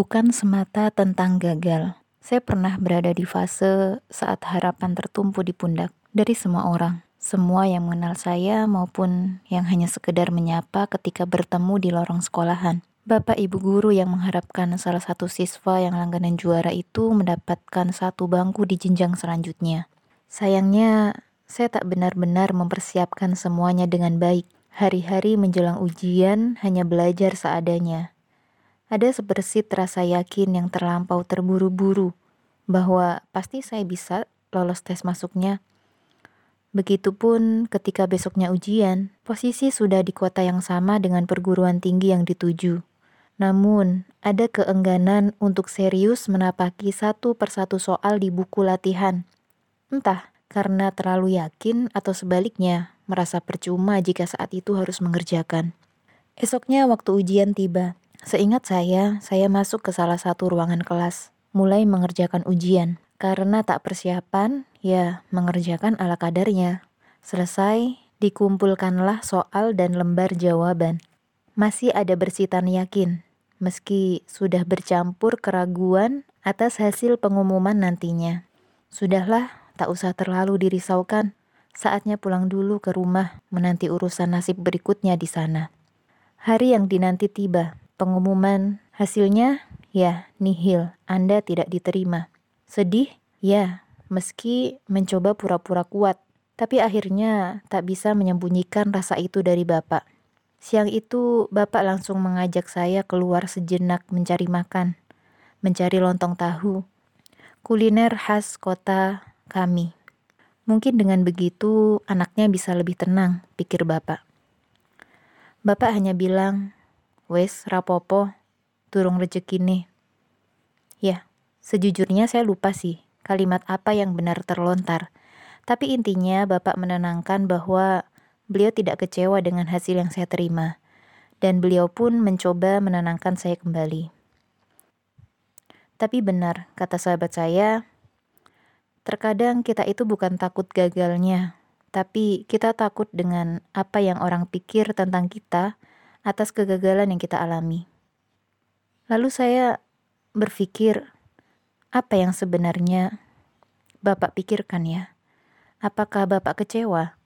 bukan semata tentang gagal. Saya pernah berada di fase saat harapan tertumpu di pundak dari semua orang. Semua yang mengenal saya maupun yang hanya sekedar menyapa ketika bertemu di lorong sekolahan. Bapak ibu guru yang mengharapkan salah satu siswa yang langganan juara itu mendapatkan satu bangku di jenjang selanjutnya. Sayangnya, saya tak benar-benar mempersiapkan semuanya dengan baik. Hari-hari menjelang ujian hanya belajar seadanya. Ada sebersit rasa yakin yang terlampau terburu-buru bahwa pasti saya bisa lolos tes masuknya. Begitupun ketika besoknya ujian, posisi sudah di kota yang sama dengan perguruan tinggi yang dituju. Namun, ada keengganan untuk serius menapaki satu persatu soal di buku latihan. Entah karena terlalu yakin atau sebaliknya, merasa percuma jika saat itu harus mengerjakan. Esoknya waktu ujian tiba, Seingat saya, saya masuk ke salah satu ruangan kelas, mulai mengerjakan ujian. Karena tak persiapan, ya mengerjakan ala kadarnya. Selesai, dikumpulkanlah soal dan lembar jawaban. Masih ada bersitan yakin, meski sudah bercampur keraguan atas hasil pengumuman nantinya. Sudahlah, tak usah terlalu dirisaukan. Saatnya pulang dulu ke rumah, menanti urusan nasib berikutnya di sana. Hari yang dinanti tiba. Pengumuman hasilnya, ya, nihil, Anda tidak diterima. Sedih? Ya, meski mencoba pura-pura kuat, tapi akhirnya tak bisa menyembunyikan rasa itu dari Bapak. Siang itu, Bapak langsung mengajak saya keluar sejenak mencari makan, mencari lontong tahu, kuliner khas kota kami. Mungkin dengan begitu anaknya bisa lebih tenang, pikir Bapak. Bapak hanya bilang, Wes, rapopo, turung rezeki nih. Ya, sejujurnya saya lupa sih kalimat apa yang benar terlontar. Tapi intinya Bapak menenangkan bahwa beliau tidak kecewa dengan hasil yang saya terima. Dan beliau pun mencoba menenangkan saya kembali. Tapi benar, kata sahabat saya, terkadang kita itu bukan takut gagalnya, tapi kita takut dengan apa yang orang pikir tentang kita atas kegagalan yang kita alami. Lalu saya berpikir, apa yang sebenarnya Bapak pikirkan ya? Apakah Bapak kecewa?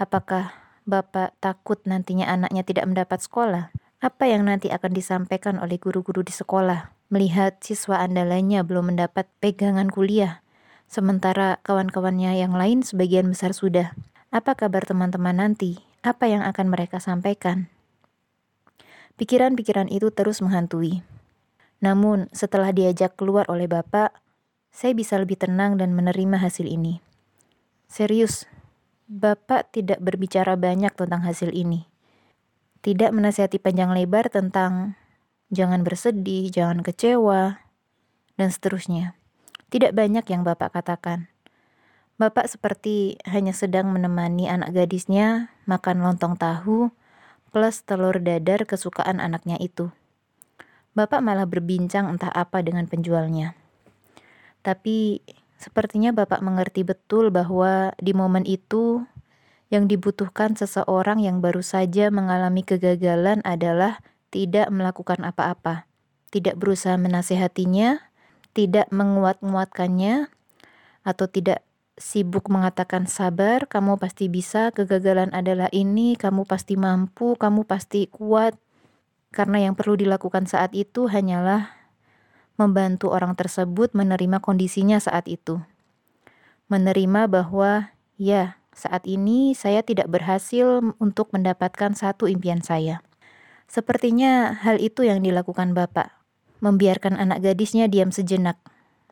Apakah Bapak takut nantinya anaknya tidak mendapat sekolah? Apa yang nanti akan disampaikan oleh guru-guru di sekolah melihat siswa andalanya belum mendapat pegangan kuliah, sementara kawan-kawannya yang lain sebagian besar sudah? Apa kabar teman-teman nanti? Apa yang akan mereka sampaikan? Pikiran-pikiran itu terus menghantui. Namun, setelah diajak keluar oleh Bapak, saya bisa lebih tenang dan menerima hasil ini. Serius, Bapak tidak berbicara banyak tentang hasil ini. Tidak menasihati panjang lebar tentang jangan bersedih, jangan kecewa, dan seterusnya. Tidak banyak yang Bapak katakan. Bapak seperti hanya sedang menemani anak gadisnya makan lontong tahu plus telur dadar kesukaan anaknya itu. Bapak malah berbincang entah apa dengan penjualnya. Tapi sepertinya Bapak mengerti betul bahwa di momen itu yang dibutuhkan seseorang yang baru saja mengalami kegagalan adalah tidak melakukan apa-apa, tidak berusaha menasehatinya, tidak menguat-nguatkannya, atau tidak sibuk mengatakan sabar, kamu pasti bisa, kegagalan adalah ini, kamu pasti mampu, kamu pasti kuat. Karena yang perlu dilakukan saat itu hanyalah membantu orang tersebut menerima kondisinya saat itu. Menerima bahwa, ya, saat ini saya tidak berhasil untuk mendapatkan satu impian saya. Sepertinya hal itu yang dilakukan Bapak, membiarkan anak gadisnya diam sejenak,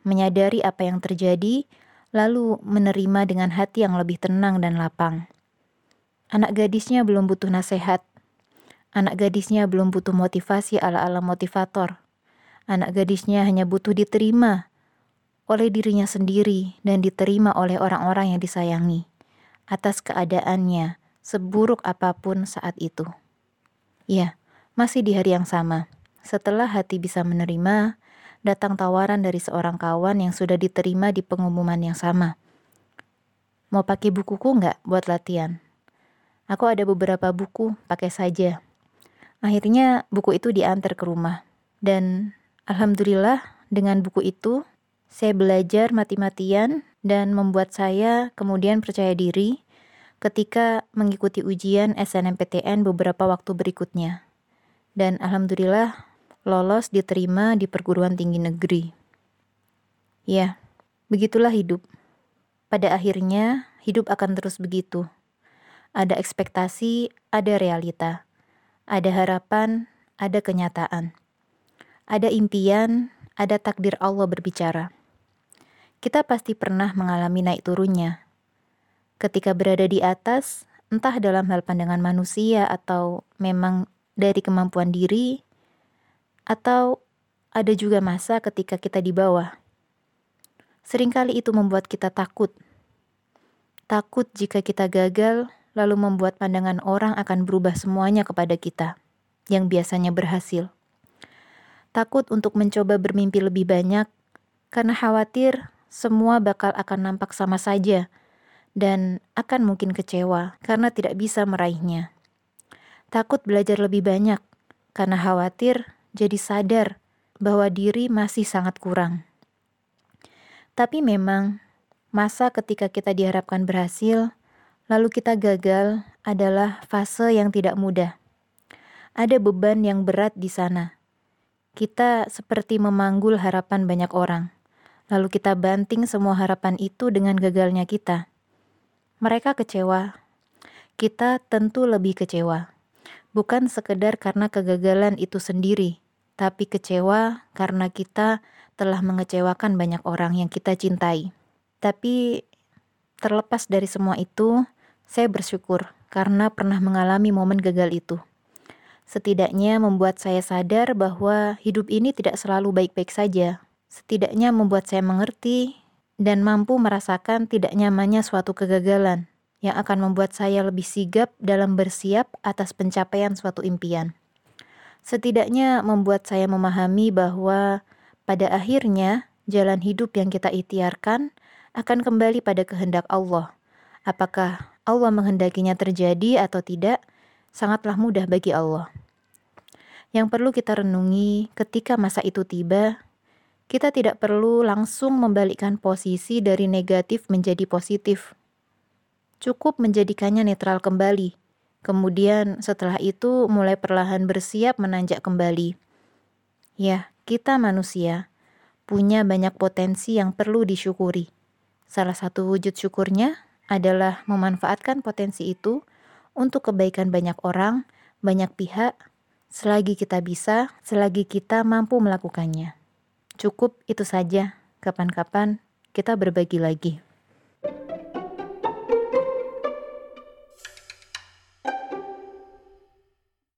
menyadari apa yang terjadi, lalu menerima dengan hati yang lebih tenang dan lapang. Anak gadisnya belum butuh nasihat. Anak gadisnya belum butuh motivasi ala-ala motivator. Anak gadisnya hanya butuh diterima oleh dirinya sendiri dan diterima oleh orang-orang yang disayangi atas keadaannya seburuk apa pun saat itu. Ya, masih di hari yang sama. Setelah hati bisa menerima, datang tawaran dari seorang kawan yang sudah diterima di pengumuman yang sama. Mau pakai bukuku nggak buat latihan? Aku ada beberapa buku, pakai saja. Akhirnya buku itu diantar ke rumah. Dan Alhamdulillah, dengan buku itu saya belajar mati-matian dan membuat saya kemudian percaya diri ketika mengikuti ujian SNMPTN beberapa waktu berikutnya. Dan alhamdulillah lolos diterima di perguruan tinggi negeri. Ya, begitulah hidup. Pada akhirnya, hidup akan terus begitu. Ada ekspektasi, ada realita. Ada harapan, ada kenyataan. Ada impian, ada takdir Allah berbicara. Kita pasti pernah mengalami naik turunnya. Ketika berada di atas, entah dalam hal pandangan manusia atau memang dari kemampuan diri, atau ada juga masa ketika kita di bawah Seringkali itu membuat kita takut. Takut jika kita gagal, lalu membuat pandangan orang akan berubah semuanya kepada kita, yang biasanya berhasil. Takut untuk mencoba bermimpi lebih banyak, karena khawatir semua bakal akan nampak sama saja, dan akan mungkin kecewa karena tidak bisa meraihnya. Takut belajar lebih banyak, karena khawatir jadi sadar bahwa diri masih sangat kurang. Tapi memang, masa ketika kita diharapkan berhasil, lalu kita gagal adalah fase yang tidak mudah. Ada beban yang berat di sana. Kita seperti memanggul harapan banyak orang, lalu kita banting semua harapan itu dengan gagalnya kita. Mereka kecewa. Kita tentu lebih kecewa. Bukan sekedar karena kegagalan itu sendiri, tapi kecewa karena kita telah mengecewakan banyak orang yang kita cintai. Tapi terlepas dari semua itu, saya bersyukur karena pernah mengalami momen gagal itu. Setidaknya membuat saya sadar bahwa hidup ini tidak selalu baik-baik saja. Setidaknya membuat saya mengerti dan mampu merasakan tidak nyamannya suatu kegagalan yang akan membuat saya lebih sigap dalam bersiap atas pencapaian suatu impian. Setidaknya membuat saya memahami bahwa pada akhirnya, jalan hidup yang kita ikhtiarkan akan kembali pada kehendak Allah. Apakah Allah menghendakinya terjadi atau tidak, sangatlah mudah bagi Allah. Yang perlu kita renungi ketika masa itu tiba, kita tidak perlu langsung membalikkan posisi dari negatif menjadi positif. Cukup menjadikannya netral kembali. Kemudian setelah itu mulai perlahan bersiap menanjak kembali. Ya, kita manusia punya banyak potensi yang perlu disyukuri. Salah satu wujud syukurnya adalah memanfaatkan potensi itu untuk kebaikan banyak orang, banyak pihak, selagi kita bisa, selagi kita mampu melakukannya. Cukup itu saja. Kapan-kapan kita berbagi lagi.